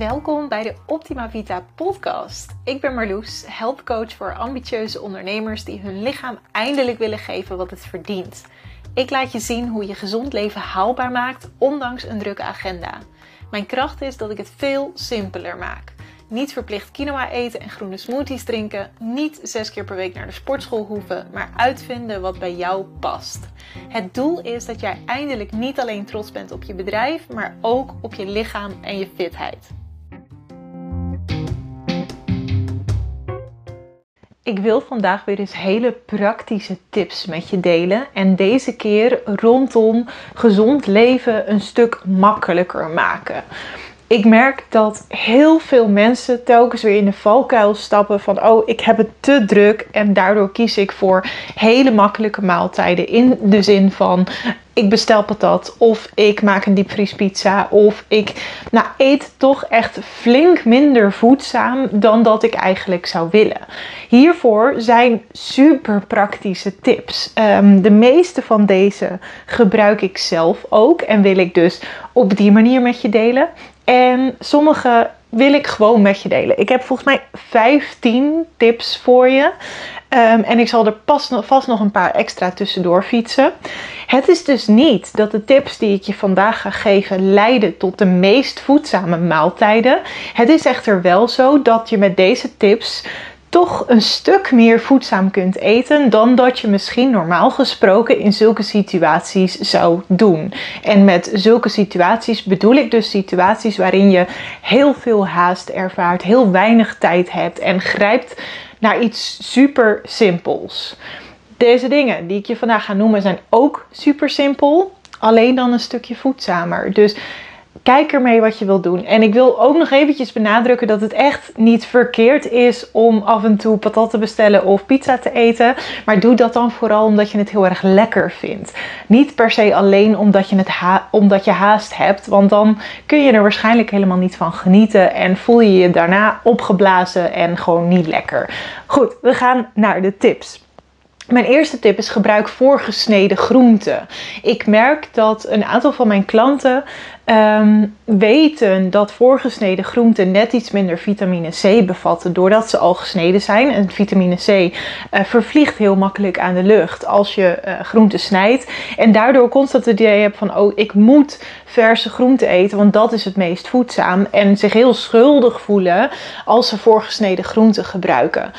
Welkom bij de Optima Vita podcast. Ik ben Marloes, helpcoach voor ambitieuze ondernemers die hun lichaam eindelijk willen geven wat het verdient. Ik laat je zien hoe je gezond leven haalbaar maakt, ondanks een drukke agenda. Mijn kracht is dat ik het veel simpeler maak. Niet verplicht quinoa eten en groene smoothies drinken. Niet zes keer per week naar de sportschool hoeven, maar uitvinden wat bij jou past. Het doel is dat jij eindelijk niet alleen trots bent op je bedrijf, maar ook op je lichaam en je fitheid. Ik wil vandaag weer eens hele praktische tips met je delen. En deze keer rondom gezond leven een stuk makkelijker maken ik merk dat heel veel mensen telkens weer in de valkuil stappen van oh, ik heb het te druk en daardoor kies ik voor hele makkelijke maaltijden in de zin van ik bestel patat of ik maak een diepvriespizza of ik nou, eet toch echt flink minder voedzaam dan dat ik eigenlijk zou willen. Hiervoor zijn super praktische tips. Um, de meeste van deze gebruik ik zelf ook en wil ik dus op die manier met je delen. En sommige wil ik gewoon met je delen. Ik heb volgens mij 15 tips voor je. Ehm, en ik zal er pas, vast nog een paar extra tussendoor fietsen. Het is dus niet dat de tips die ik je vandaag ga geven leiden tot de meest voedzame maaltijden. Het is echter wel zo dat je met deze tips toch een stuk meer voedzaam kunt eten dan dat je misschien normaal gesproken in zulke situaties zou doen. En met zulke situaties bedoel ik dus situaties waarin je heel veel haast ervaart, heel weinig tijd hebt en grijpt naar iets super simpels. Deze dingen die ik je vandaag ga noemen zijn ook super simpel, alleen dan een stukje voedzamer. Dus kijk ermee wat je wilt doen. En ik wil ook nog eventjes benadrukken dat het echt niet verkeerd is om af en toe patat te bestellen of pizza te eten. Maar doe dat dan vooral omdat je het heel erg lekker vindt. Niet per se alleen omdat je, het omdat je haast hebt. Want dan kun je er waarschijnlijk helemaal niet van genieten. En voel je je daarna opgeblazen en gewoon niet lekker. Goed, we gaan naar de tips. Mijn eerste tip is gebruik voorgesneden groenten. Ik merk dat een aantal van mijn klanten Ehm, weten dat voorgesneden groenten net iets minder vitamine C bevatten doordat ze al gesneden zijn. En vitamine C uh, vervliegt heel makkelijk aan de lucht als je uh, groenten snijdt. En daardoor constant het idee hebt van oh, ik moet verse groenten eten, want dat is het meest voedzaam. En zich heel schuldig voelen als ze voorgesneden groenten gebruiken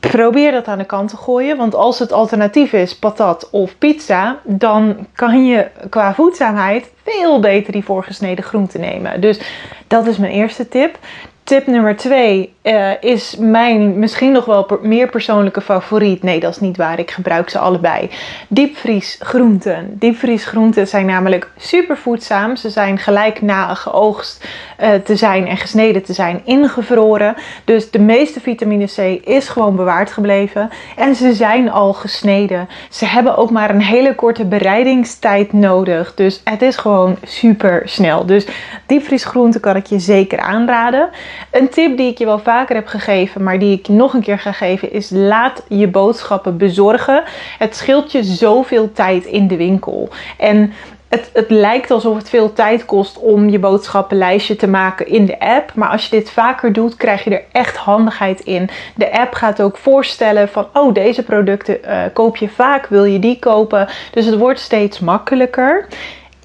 probeer dat aan de kant te gooien. Want als het alternatief is patat of pizza, dan kan je qua voedzaamheid veel beter die voorgesneden groenten nemen. Dus dat is mijn eerste tip. Tip nummer twee uh, is mijn misschien nog wel meer persoonlijke favoriet. Nee, dat is niet waar. Ik gebruik ze allebei. Diepvriesgroenten. Diepvriesgroenten zijn namelijk super voedzaam. Ze zijn gelijk na geoogst uh, te zijn en gesneden te zijn ingevroren. Dus de meeste vitamine C is gewoon bewaard gebleven. En ze zijn al gesneden. Ze hebben ook maar een hele korte bereidingstijd nodig. Dus het is gewoon super snel. Dus diepvriesgroenten kan ik je zeker aanraden. Een tip die ik je wel vaker heb gegeven, maar die ik nog een keer ga geven, is laat je boodschappen bezorgen. Het scheelt je zoveel tijd in de winkel. En het, het, lijkt alsof het veel tijd kost om je boodschappenlijstje te maken in de app. Maar als je dit vaker doet, krijg je er echt handigheid in. De app gaat ook voorstellen van, oh, deze producten uh, koop je vaak, wil je die kopen? Dus het wordt steeds makkelijker.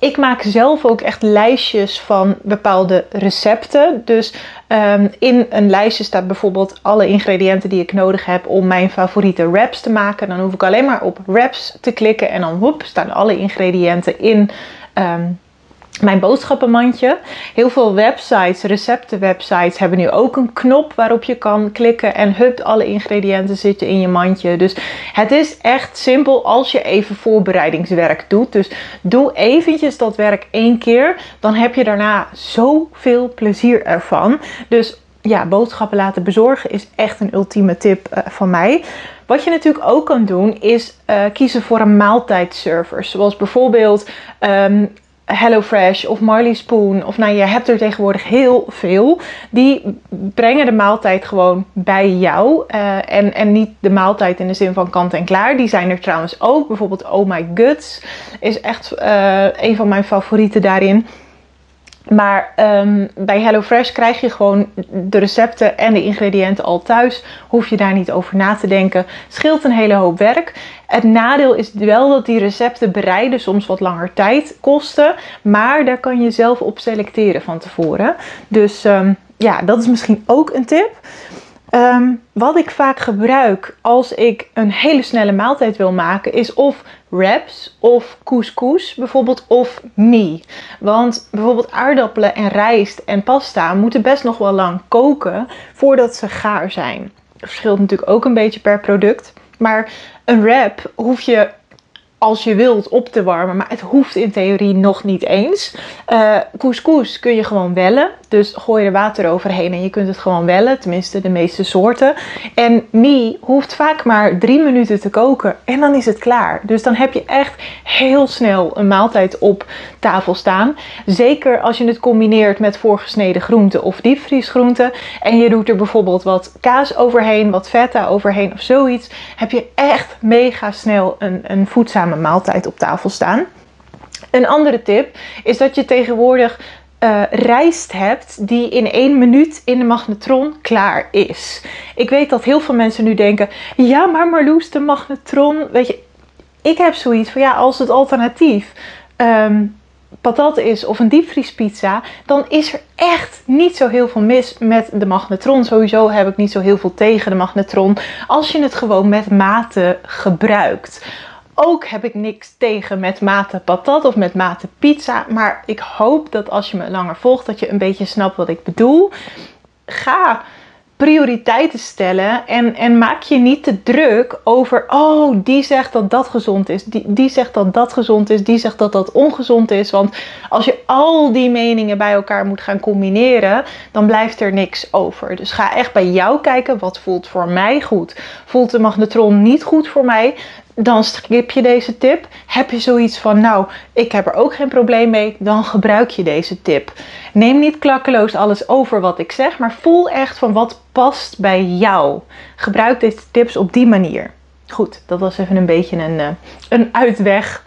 Ik maak zelf ook echt lijstjes van bepaalde recepten. Dus um, in een lijstje staat bijvoorbeeld alle ingrediënten die ik nodig heb om mijn favoriete wraps te maken. Dan hoef ik alleen maar op wraps te klikken en dan woep, staan alle ingrediënten in um, mijn boodschappenmandje. Heel veel websites, receptenwebsites hebben nu ook een knop waarop je kan klikken en hup, alle ingrediënten zitten in je mandje. Dus het is echt simpel als je even voorbereidingswerk doet. Dus doe eventjes dat werk één keer, dan heb je daarna zoveel plezier ervan. Dus ja, boodschappen laten bezorgen is echt een ultieme tip uh, van mij. Wat je natuurlijk ook kan doen is uh, kiezen voor een maaltijdserver. Zoals bijvoorbeeld um, HelloFresh of Marley Spoon. Of nou, je hebt er tegenwoordig heel veel. Die brengen de maaltijd gewoon bij jou. Uh, en, en niet de maaltijd in de zin van kant en klaar. Die zijn er trouwens ook. Bijvoorbeeld Oh My Guts is echt uh, een van mijn favorieten daarin. Maar um, bij HelloFresh krijg je gewoon de recepten en de ingrediënten al thuis. Hoef je daar niet over na te denken. Scheelt een hele hoop werk. Het nadeel is wel dat die recepten bereiden soms wat langer tijd kosten. Maar daar kan je zelf op selecteren van tevoren. Dus um, ja, dat is misschien ook een tip. Um, wat ik vaak gebruik als ik een hele snelle maaltijd wil maken, is of wraps of couscous bijvoorbeeld of mie. Want bijvoorbeeld aardappelen en rijst en pasta moeten best nog wel lang koken voordat ze gaar zijn. Dat verschilt natuurlijk ook een beetje per product. Maar een wrap hoef je als je wilt op te warmen. Maar het hoeft in theorie nog niet eens. Uh, couscous kun je gewoon wellen. Dus gooi er water overheen en je kunt het gewoon wellen. Tenminste, de meeste soorten. En mie hoeft vaak maar drie minuten te koken. En dan is het klaar. Dus dan heb je echt heel snel een maaltijd op tafel staan. Zeker als je het combineert met voorgesneden groenten of diepvriesgroenten. En je doet er bijvoorbeeld wat kaas overheen, wat feta overheen of zoiets. Heb je echt mega snel een, een voedzame maaltijd op tafel staan. Een andere tip is dat je tegenwoordig uh, rijst hebt die in één minuut in de magnetron klaar is. Ik weet dat heel veel mensen nu denken: ja, maar Marloes, de magnetron. Weet je, ik heb zoiets van ja, als het alternatief um, patat is of een diepvriespizza, dan is er echt niet zo heel veel mis met de magnetron. Sowieso heb ik niet zo heel veel tegen de magnetron als je het gewoon met mate gebruikt. Ook heb ik niks tegen met mate patat of met mate pizza. Maar ik hoop dat als je me langer volgt, dat je een beetje snapt wat ik bedoel. Ga prioriteiten stellen en, en maak je niet te druk over, oh, die zegt dat dat gezond is, die, die zegt dat dat gezond is, die zegt dat dat ongezond is. Want als je al die meningen bij elkaar moet gaan combineren, dan blijft er niks over. Dus ga echt bij jou kijken, wat voelt voor mij goed? Voelt de magnetron niet goed voor mij? Dan skip je deze tip. Heb je zoiets van, nou, ik heb er ook geen probleem mee, dan gebruik je deze tip. Neem niet klakkeloos alles over wat ik zeg, maar voel echt van wat past bij jou. Gebruik deze tips op die manier. Goed, dat was even een beetje een, eh, een uitweg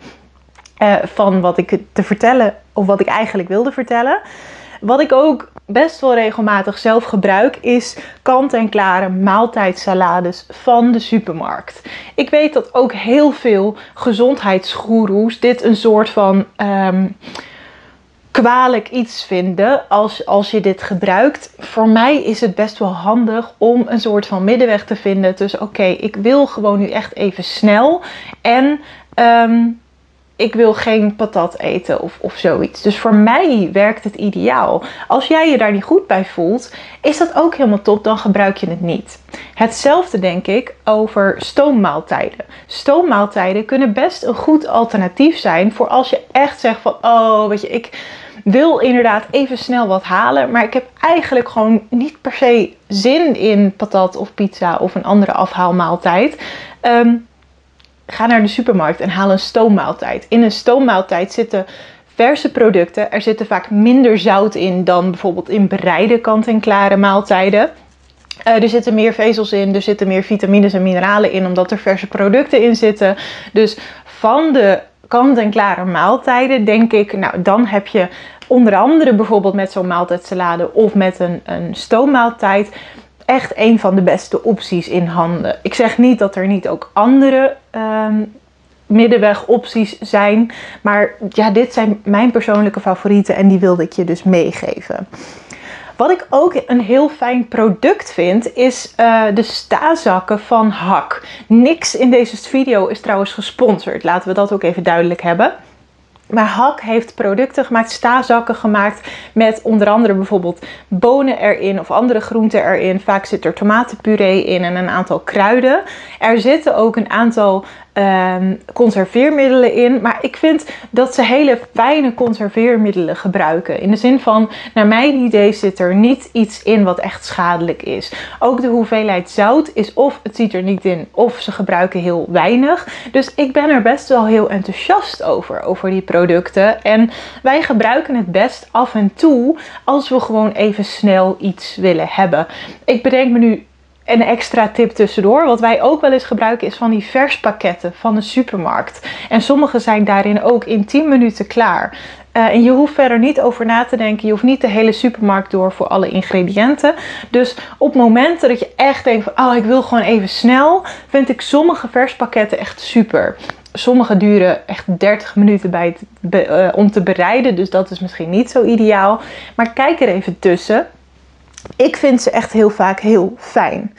uh, van wat ik te vertellen, of wat ik eigenlijk wilde vertellen. Wat ik ook best wel regelmatig zelf gebruik is kant-en-klare maaltijdsalades van de supermarkt. Ik weet dat ook heel veel gezondheidsgoeroes dit een soort van um, kwalijk iets vinden als, als je dit gebruikt. Voor mij is het best wel handig om een soort van middenweg te vinden tussen oké, ik wil gewoon nu echt even snel en um, ik wil geen patat eten of, of zoiets. Dus voor mij werkt het ideaal. Als jij je daar niet goed bij voelt, is dat ook helemaal top, dan gebruik je het niet. Hetzelfde denk ik over stoommaaltijden. Stoommaaltijden kunnen best een goed alternatief zijn voor als je echt zegt van, oh, weet je, ik wil inderdaad even snel wat halen, maar ik heb eigenlijk gewoon niet per se zin in patat of pizza of een andere afhaalmaaltijd. Um, ga naar de supermarkt en haal een stoommaaltijd. In een stoommaaltijd zitten verse producten. Er zitten vaak minder zout in dan bijvoorbeeld in bereide kant-en-klare maaltijden. Uh, er zitten meer vezels in, er zitten meer vitamines en mineralen in, omdat er verse producten in zitten. Dus van de kant-en-klare maaltijden denk ik, nou dan heb je onder andere bijvoorbeeld met zo'n maaltijdsalade of met een, een stoommaaltijd echt een van de beste opties in handen. Ik zeg niet dat er niet ook andere um, middenweg opties zijn. Maar ja, dit zijn mijn persoonlijke favorieten en die wilde ik je dus meegeven. Wat ik ook een heel fijn product vind, is uh, de stazakken van Hak. Niks in deze video is trouwens gesponsord. Laten we dat ook even duidelijk hebben. Maar Hak heeft producten gemaakt, stazakken gemaakt met onder andere bijvoorbeeld bonen erin of andere groenten erin. Vaak zit er tomatenpuree in en een aantal kruiden. Er zitten ook een aantal um, conserveermiddelen in. Maar ik vind dat ze hele fijne conserveermiddelen gebruiken. In de zin van, naar mijn idee zit er niet iets in wat echt schadelijk is. Ook de hoeveelheid zout is of het ziet er niet in of ze gebruiken heel weinig. Dus ik ben er best wel heel enthousiast over, over die producten. En wij gebruiken het best af en toe als we gewoon even snel iets willen hebben. Ik bedenk me nu een extra tip tussendoor. Wat wij ook wel eens gebruiken is van die verspakketten van de supermarkt. En sommige zijn daarin ook in 10 minuten klaar. Uh, en je hoeft verder niet over na te denken. Je hoeft niet de hele supermarkt door voor alle ingrediënten. Dus op momenten dat je echt denkt van, oh, ik wil gewoon even snel, vind ik sommige verspakketten echt super. Sommige duren echt 30 minuten bij het, uh, om te bereiden. Dus dat is misschien niet zo ideaal. Maar kijk er even tussen. Ik vind ze echt heel vaak heel fijn.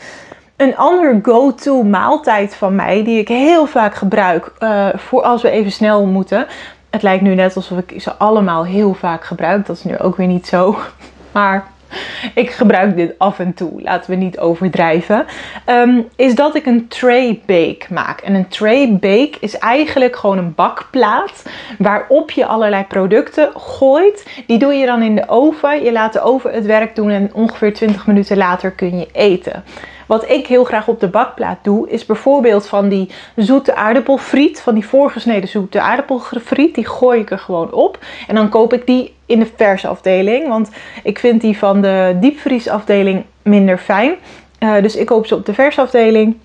Een ander go-to maaltijd van mij, die ik heel vaak gebruik uh, voor als we even snel moeten. Het lijkt nu net alsof ik ze allemaal heel vaak gebruik. Dat is nu ook weer niet zo. Maar ik gebruik dit af en toe, laten we niet overdrijven. Um, is dat ik een tray bake maak. En een tray bake is eigenlijk gewoon een bakplaat waarop je allerlei producten gooit. Die doe je dan in de oven. Je laat de oven het werk doen en ongeveer 20 minuten later kun je eten. Wat ik heel graag op de bakplaat doe, is bijvoorbeeld van die zoete aardappelfriet, van die voorgesneden zoete aardappelfriet, die gooi ik er gewoon op. En dan koop ik die in de verse afdeling, want ik vind die van de diepvriesafdeling minder fijn. Uh, dus ik koop ze op de verse afdeling.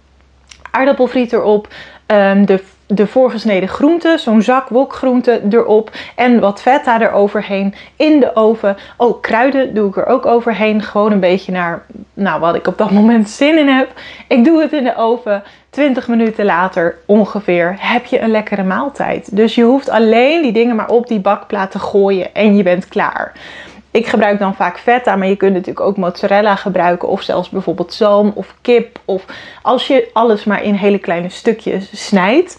Aardappelfriet erop, um, de de voorgesneden groenten, zo'n zak wokgroenten erop en wat feta eroverheen in de oven. Oh, kruiden doe ik er ook overheen, gewoon een beetje naar nou, wat ik op dat moment zin in heb. Ik doe het in de oven. 20 minuten later ongeveer heb je een lekkere maaltijd. Dus je hoeft alleen die dingen maar op die bakplaat te gooien en je bent klaar. Ik gebruik dan vaak feta, maar je kunt natuurlijk ook mozzarella gebruiken. Of zelfs bijvoorbeeld zalm of kip. Of als je alles maar in hele kleine stukjes snijdt.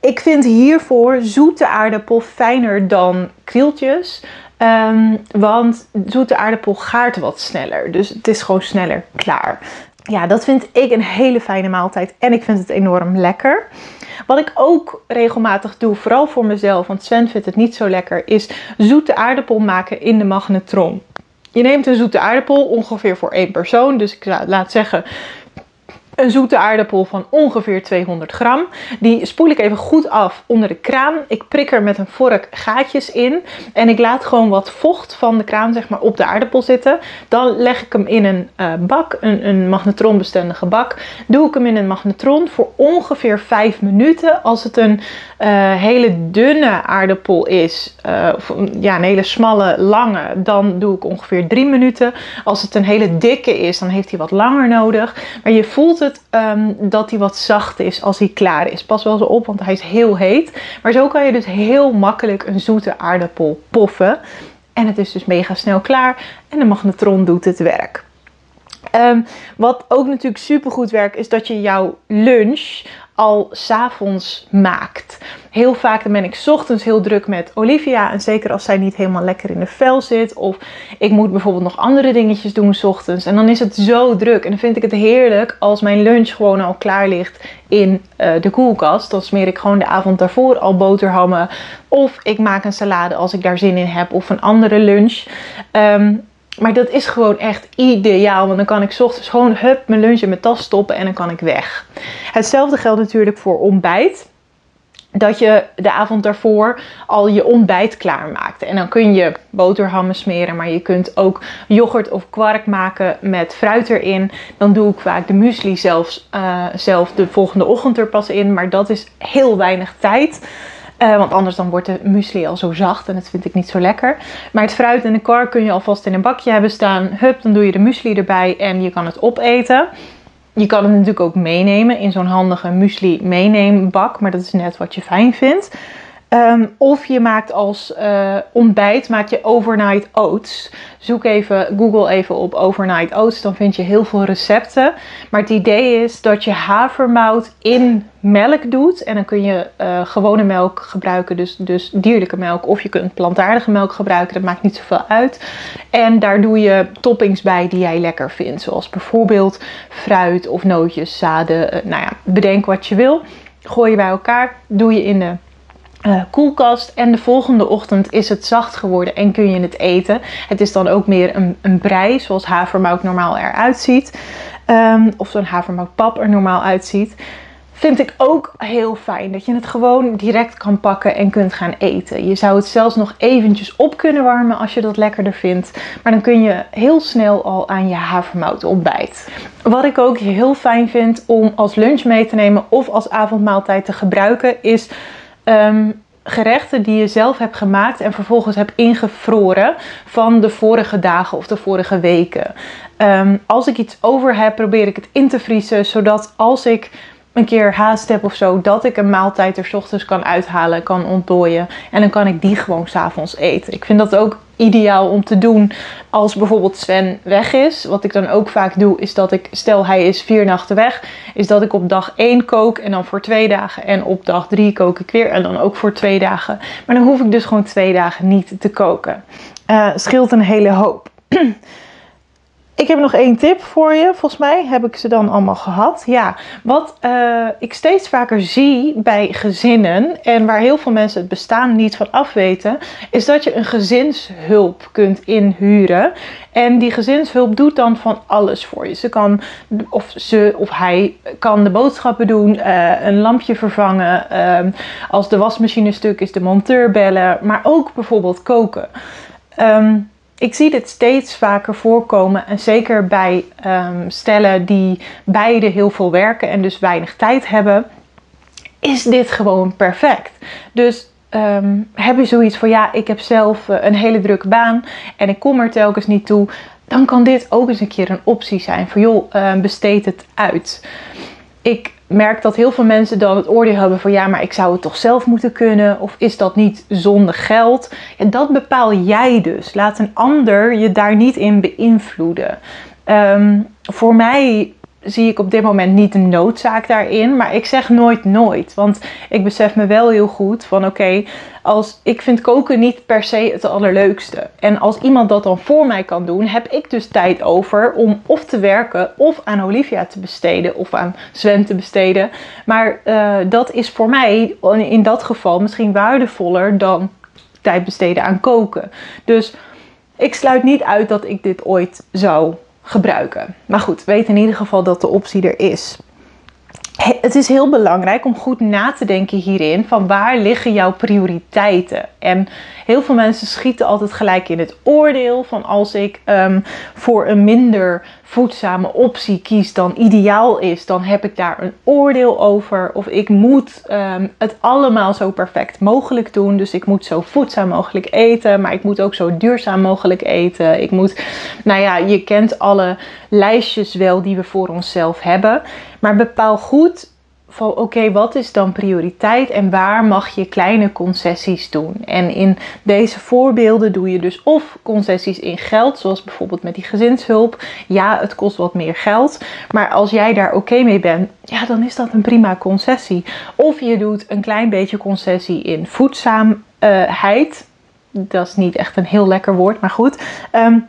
Ik vind hiervoor zoete aardappel fijner dan krieltjes. Um, want zoete aardappel gaart wat sneller. Dus het is gewoon sneller klaar. Ja, dat vind ik een hele fijne maaltijd. En ik vind het enorm lekker. Wat ik ook regelmatig doe, vooral voor mezelf, want Sven vindt het niet zo lekker, is zoete aardappel maken in de magnetron. Je neemt een zoete aardappel ongeveer voor één persoon. Dus ik laat zeggen een zoete aardappel van ongeveer 200 gram. Die spoel ik even goed af onder de kraan. Ik prik er met een vork gaatjes in. En ik laat gewoon wat vocht van de kraan zeg maar, op de aardappel zitten. Dan leg ik hem in een uh, bak, een, een magnetronbestendige bak. Doe ik hem in een magnetron voor ongeveer 5 minuten. Als het een uh, hele dunne aardappel is, uh, of ja, een hele smalle, lange, dan doe ik ongeveer 3 minuten. Als het een hele dikke is, dan heeft hij wat langer nodig. Maar je voelt het um, dat hij wat zacht is als hij klaar is. Pas wel zo op, want hij is heel heet. Maar zo kan je dus heel makkelijk een zoete aardappel poffen. En het is dus mega snel klaar. En de magnetron doet het werk. Um, wat ook natuurlijk super goed werkt, is dat je jouw lunch al s'avonds maakt. Heel vaak dan ben ik ochtends heel druk met Olivia. En zeker als zij niet helemaal lekker in de vel zit. Of ik moet bijvoorbeeld nog andere dingetjes doen ochtends. En dan is het zo druk. En dan vind ik het heerlijk als mijn lunch gewoon al klaar ligt in uh, de koelkast. Dan smeer ik gewoon de avond daarvoor al boterhammen. Of ik maak een salade als ik daar zin in heb. Of een andere lunch. Um, maar dat is gewoon echt ideaal. Want dan kan ik ochtends gewoon hup mijn lunch in mijn tas stoppen en dan kan ik weg. Hetzelfde geldt natuurlijk voor ontbijt. Dat je de avond daarvoor al je ontbijt klaarmaakt. En dan kun je boterhammen smeren, maar je kunt ook yoghurt of kwark maken met fruit erin. Dan doe ik vaak de muesli zelfs, uh, zelf de volgende ochtend er pas in. Maar dat is heel weinig tijd. Uh, want anders dan wordt de muesli al zo zacht en dat vind ik niet zo lekker. Maar het fruit en de kar kun je alvast in een bakje hebben staan. Hup, dan doe je de muesli erbij en je kan het opeten. Je kan het natuurlijk ook meenemen in zo'n handige muesli meeneembak. Maar dat is net wat je fijn vindt. Um, of je maakt als uh, ontbijt maak je overnight oats. Zoek even, Google even op overnight oats, dan vind je heel veel recepten. Maar het idee is dat je havermout in melk doet. En dan kun je uh, gewone melk gebruiken, dus, dus dierlijke melk. Of je kunt plantaardige melk gebruiken, dat maakt niet zoveel uit. En daar doe je toppings bij die jij lekker vindt. Zoals bijvoorbeeld fruit of nootjes, zaden. Uh, nou ja, bedenk wat je wil. Gooi je bij elkaar, doe je in de uh, koelkast. En de volgende ochtend is het zacht geworden en kun je het eten. Het is dan ook meer een, een brei, zoals havermout normaal eruit ziet. Um, of zo'n havermoutpap er normaal uitziet. Vind ik ook heel fijn dat je het gewoon direct kan pakken en kunt gaan eten. Je zou het zelfs nog eventjes op kunnen warmen als je dat lekkerder vindt. Maar dan kun je heel snel al aan je havermout ontbijt. Wat ik ook heel fijn vind om als lunch mee te nemen of als avondmaaltijd te gebruiken is um, gerechten die je zelf hebt gemaakt en vervolgens hebt ingevroren van de vorige dagen of de vorige weken. Ehm, als ik iets over heb, probeer ik het in te vriezen, zodat als ik een keer haast heb of zo, dat ik een maaltijd er ochtends kan uithalen, kan ontdooien. En dan kan ik die gewoon s'avonds eten. Ik vind dat ook ideaal om te doen als bijvoorbeeld Sven weg is. Wat ik dan ook vaak doe, is dat ik, stel hij is vier nachten weg, is dat ik op dag 1 kook en dan voor twee dagen. En op dag 3 kook ik weer en dan ook voor twee dagen. Maar dan hoef ik dus gewoon twee dagen niet te koken. Uh, scheelt een hele hoop. Ik heb nog één tip voor je. Volgens mij heb ik ze dan allemaal gehad. Ja, wat uh, ik steeds vaker zie bij gezinnen en waar heel veel mensen het bestaan niet van afweten, is dat je een gezinshulp kunt inhuren. En die gezinshulp doet dan van alles voor je. Ze kan, of ze of hij kan de boodschappen doen, uh, een lampje vervangen. Uh, als de wasmachine stuk is, de monteur bellen, maar ook bijvoorbeeld koken. Um, ik zie dit steeds vaker voorkomen. En zeker bij um, stellen die beide heel veel werken en dus weinig tijd hebben, is dit gewoon perfect. Dus um, heb je zoiets van ja, ik heb zelf eh, een hele drukke baan en ik kom er telkens niet toe. Dan kan dit ook eens een keer een optie zijn. Van joh, uh, besteed het uit. Ik merk dat heel veel mensen dan het oordeel hebben van ja, maar ik zou het toch zelf moeten kunnen of is dat niet zonder geld? En dat bepaal jij dus. Laat een ander je daar niet in beïnvloeden. Um, voor mij zie ik op dit moment niet de noodzaak daarin. Maar ik zeg nooit nooit. Want ik besef me wel heel goed van oké, als ik vind koken niet per se het allerleukste. En als iemand dat dan voor mij kan doen, heb ik dus tijd over om of te werken of aan Olivia te besteden of aan Sven te besteden. Maar uh, dat is voor mij in dat geval misschien waardevoller dan tijd besteden aan koken. Dus ik sluit niet uit dat ik dit ooit zou gebruiken. Maar goed, weet in ieder geval dat de optie er is. Het is heel belangrijk om goed na te denken hierin van waar liggen jouw prioriteiten. En heel veel mensen schieten altijd gelijk in het oordeel van als ik um, voor een minder voedzame optie kies dan ideaal is, dan heb ik daar een oordeel over. Of ik moet um, het allemaal zo perfect mogelijk doen. Dus ik moet zo voedzaam mogelijk eten, maar ik moet ook zo duurzaam mogelijk eten. Ik moet, nou ja, je kent alle lijstjes wel die we voor onszelf hebben. Maar bepaal goed van oké, wat is dan prioriteit en waar mag je kleine concessies doen? En in deze voorbeelden doe je dus of concessies in geld, zoals bijvoorbeeld met die gezinshulp. Ja, het kost wat meer geld, maar als jij daar oké mee bent, ja, dan is dat een prima concessie. Of je doet een klein beetje concessie in voedzaamheid. Dat is niet echt een heel lekker woord, maar goed. Um,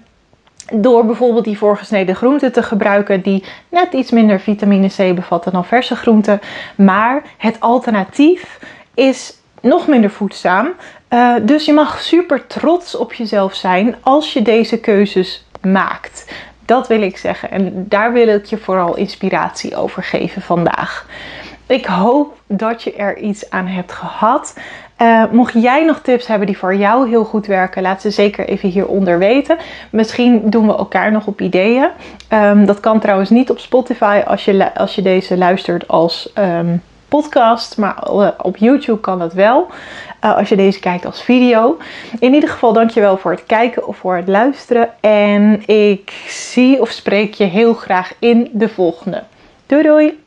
door bijvoorbeeld die voorgesneden groenten te gebruiken die net iets minder vitamine C bevatten dan verse groenten. Maar het alternatief is nog minder voedzaam. Uh, dus je mag super trots op jezelf zijn als je deze keuzes maakt. Dat wil ik zeggen. En daar wil ik je vooral inspiratie over geven vandaag. Ik hoop dat je er iets aan hebt gehad. Uh, mocht jij nog tips hebben die voor jou heel goed werken, laat ze zeker even hieronder weten. Misschien doen we elkaar nog op ideeën. Um, dat kan trouwens niet op Spotify als je, als je deze luistert als um, podcast, maar uh, op YouTube kan dat wel. Uh, als je deze kijkt als video. In ieder geval dankjewel voor het kijken of voor het luisteren. En ik zie of spreek je heel graag in de volgende. Doei doei!